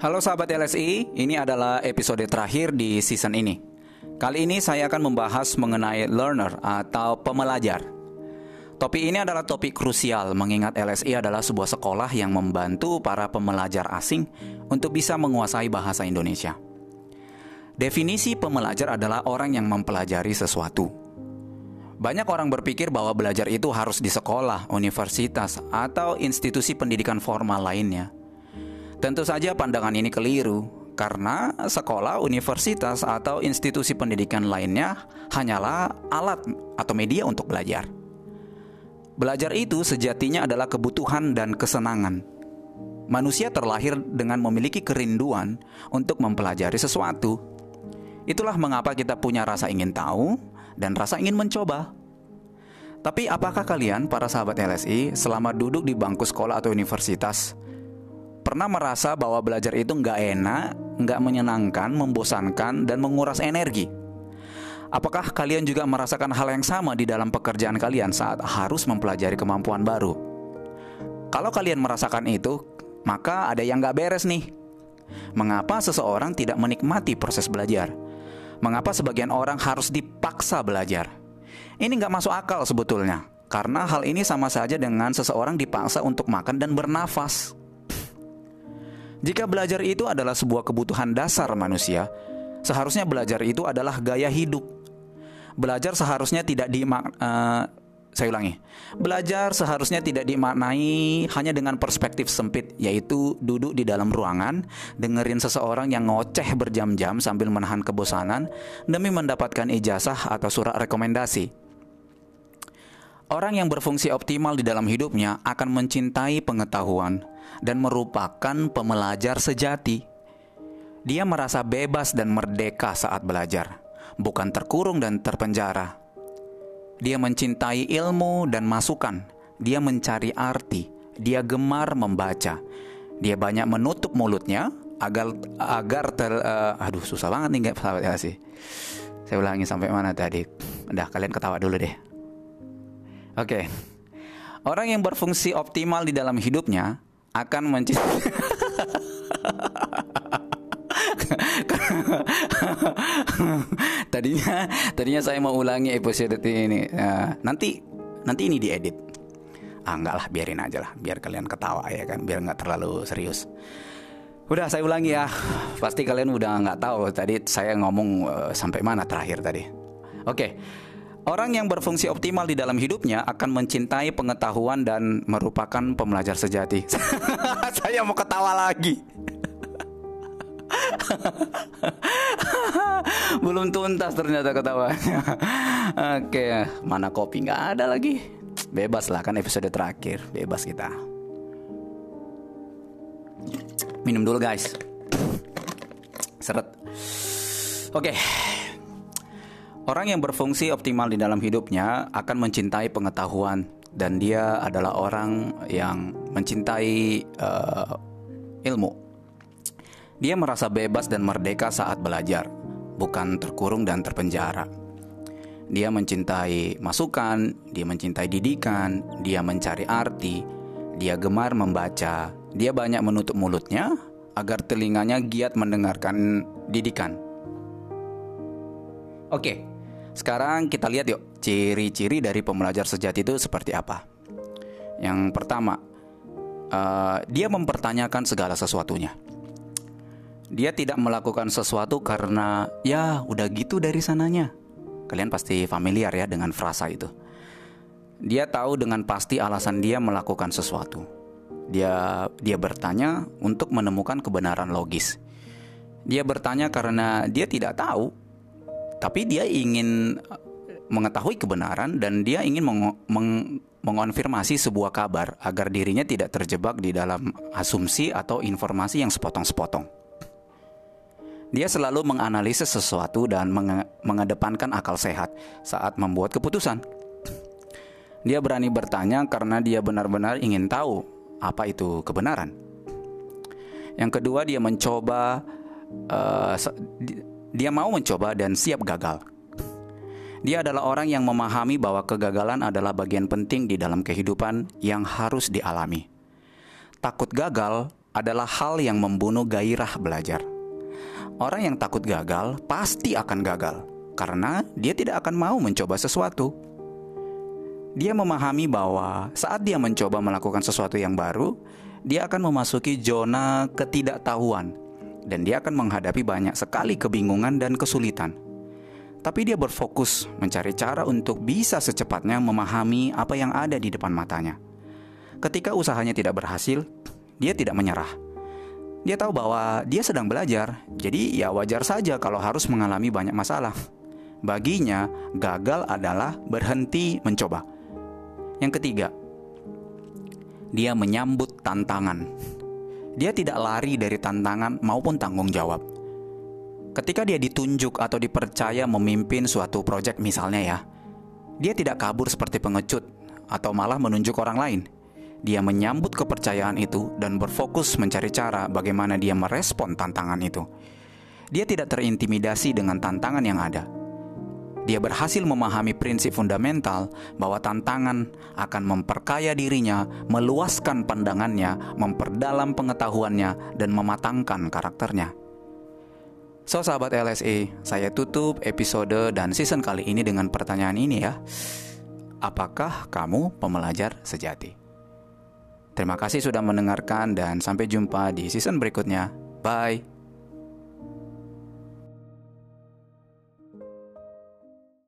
Halo sahabat LSI, ini adalah episode terakhir di season ini. Kali ini saya akan membahas mengenai learner atau pemelajar. Topik ini adalah topik krusial mengingat LSI adalah sebuah sekolah yang membantu para pembelajar asing untuk bisa menguasai bahasa Indonesia. Definisi pembelajar adalah orang yang mempelajari sesuatu. Banyak orang berpikir bahwa belajar itu harus di sekolah, universitas, atau institusi pendidikan formal lainnya. Tentu saja pandangan ini keliru, karena sekolah, universitas, atau institusi pendidikan lainnya hanyalah alat atau media untuk belajar. Belajar itu sejatinya adalah kebutuhan dan kesenangan. Manusia terlahir dengan memiliki kerinduan untuk mempelajari sesuatu. Itulah mengapa kita punya rasa ingin tahu dan rasa ingin mencoba. Tapi apakah kalian, para sahabat LSI, selama duduk di bangku sekolah atau universitas, pernah merasa bahwa belajar itu nggak enak, nggak menyenangkan, membosankan, dan menguras energi? Apakah kalian juga merasakan hal yang sama di dalam pekerjaan kalian saat harus mempelajari kemampuan baru? Kalau kalian merasakan itu, maka ada yang gak beres nih. Mengapa seseorang tidak menikmati proses belajar? Mengapa sebagian orang harus dipaksa belajar? Ini gak masuk akal sebetulnya, karena hal ini sama saja dengan seseorang dipaksa untuk makan dan bernafas. Jika belajar itu adalah sebuah kebutuhan dasar manusia, seharusnya belajar itu adalah gaya hidup. Belajar seharusnya tidak di uh, saya ulangi. Belajar seharusnya tidak dimaknai hanya dengan perspektif sempit, yaitu duduk di dalam ruangan, dengerin seseorang yang ngoceh berjam-jam sambil menahan kebosanan demi mendapatkan ijazah atau surat rekomendasi. Orang yang berfungsi optimal di dalam hidupnya akan mencintai pengetahuan dan merupakan pemelajar sejati. Dia merasa bebas dan merdeka saat belajar, bukan terkurung dan terpenjara. Dia mencintai ilmu dan masukan. Dia mencari arti. Dia gemar membaca. Dia banyak menutup mulutnya agar agar ter uh, aduh susah banget nih sahabat ya sih. Saya ulangi sampai mana tadi. Udah kalian ketawa dulu deh. Oke. Okay. Orang yang berfungsi optimal di dalam hidupnya akan mencintai tadinya tadinya saya mau ulangi episode ini. Uh, nanti nanti ini diedit. Ah enggak lah, biarin aja lah, biar kalian ketawa ya kan, biar nggak terlalu serius. Udah saya ulangi ya, pasti kalian udah nggak tahu tadi saya ngomong uh, sampai mana terakhir tadi. Oke. Okay. Orang yang berfungsi optimal di dalam hidupnya akan mencintai pengetahuan dan merupakan pembelajar sejati. Saya mau ketawa lagi. Belum tuntas ternyata ketawanya. Oke, mana kopi nggak ada lagi. Bebas lah kan episode terakhir, bebas kita. Minum dulu guys. Seret. Oke. Orang yang berfungsi optimal di dalam hidupnya akan mencintai pengetahuan dan dia adalah orang yang mencintai uh, ilmu. Dia merasa bebas dan merdeka saat belajar, bukan terkurung dan terpenjara. Dia mencintai masukan, dia mencintai didikan, dia mencari arti, dia gemar membaca, dia banyak menutup mulutnya agar telinganya giat mendengarkan didikan. Oke, sekarang kita lihat yuk ciri-ciri dari pembelajar sejati itu seperti apa. Yang pertama, uh, dia mempertanyakan segala sesuatunya. Dia tidak melakukan sesuatu karena ya udah gitu dari sananya. Kalian pasti familiar ya dengan frasa itu. Dia tahu dengan pasti alasan dia melakukan sesuatu. Dia dia bertanya untuk menemukan kebenaran logis. Dia bertanya karena dia tidak tahu tapi dia ingin uh, mengetahui kebenaran dan dia ingin meng meng mengonfirmasi sebuah kabar agar dirinya tidak terjebak di dalam asumsi atau informasi yang sepotong-sepotong. Dia selalu menganalisis sesuatu dan menge mengedepankan akal sehat saat membuat keputusan. Dia berani bertanya karena dia benar-benar ingin tahu apa itu kebenaran. Yang kedua, dia mencoba uh, dia mau mencoba dan siap gagal. Dia adalah orang yang memahami bahwa kegagalan adalah bagian penting di dalam kehidupan yang harus dialami. Takut gagal adalah hal yang membunuh gairah belajar. Orang yang takut gagal pasti akan gagal karena dia tidak akan mau mencoba sesuatu. Dia memahami bahwa saat dia mencoba melakukan sesuatu yang baru, dia akan memasuki zona ketidaktahuan dan dia akan menghadapi banyak sekali kebingungan dan kesulitan. Tapi dia berfokus mencari cara untuk bisa secepatnya memahami apa yang ada di depan matanya. Ketika usahanya tidak berhasil, dia tidak menyerah. Dia tahu bahwa dia sedang belajar, jadi ya wajar saja kalau harus mengalami banyak masalah. Baginya, gagal adalah berhenti mencoba. Yang ketiga, dia menyambut tantangan. Dia tidak lari dari tantangan maupun tanggung jawab. Ketika dia ditunjuk atau dipercaya memimpin suatu proyek misalnya ya, dia tidak kabur seperti pengecut atau malah menunjuk orang lain. Dia menyambut kepercayaan itu dan berfokus mencari cara bagaimana dia merespon tantangan itu. Dia tidak terintimidasi dengan tantangan yang ada dia berhasil memahami prinsip fundamental bahwa tantangan akan memperkaya dirinya, meluaskan pandangannya, memperdalam pengetahuannya, dan mematangkan karakternya. So, sahabat LSE, saya tutup episode dan season kali ini dengan pertanyaan ini ya. Apakah kamu pembelajar sejati? Terima kasih sudah mendengarkan dan sampai jumpa di season berikutnya. Bye.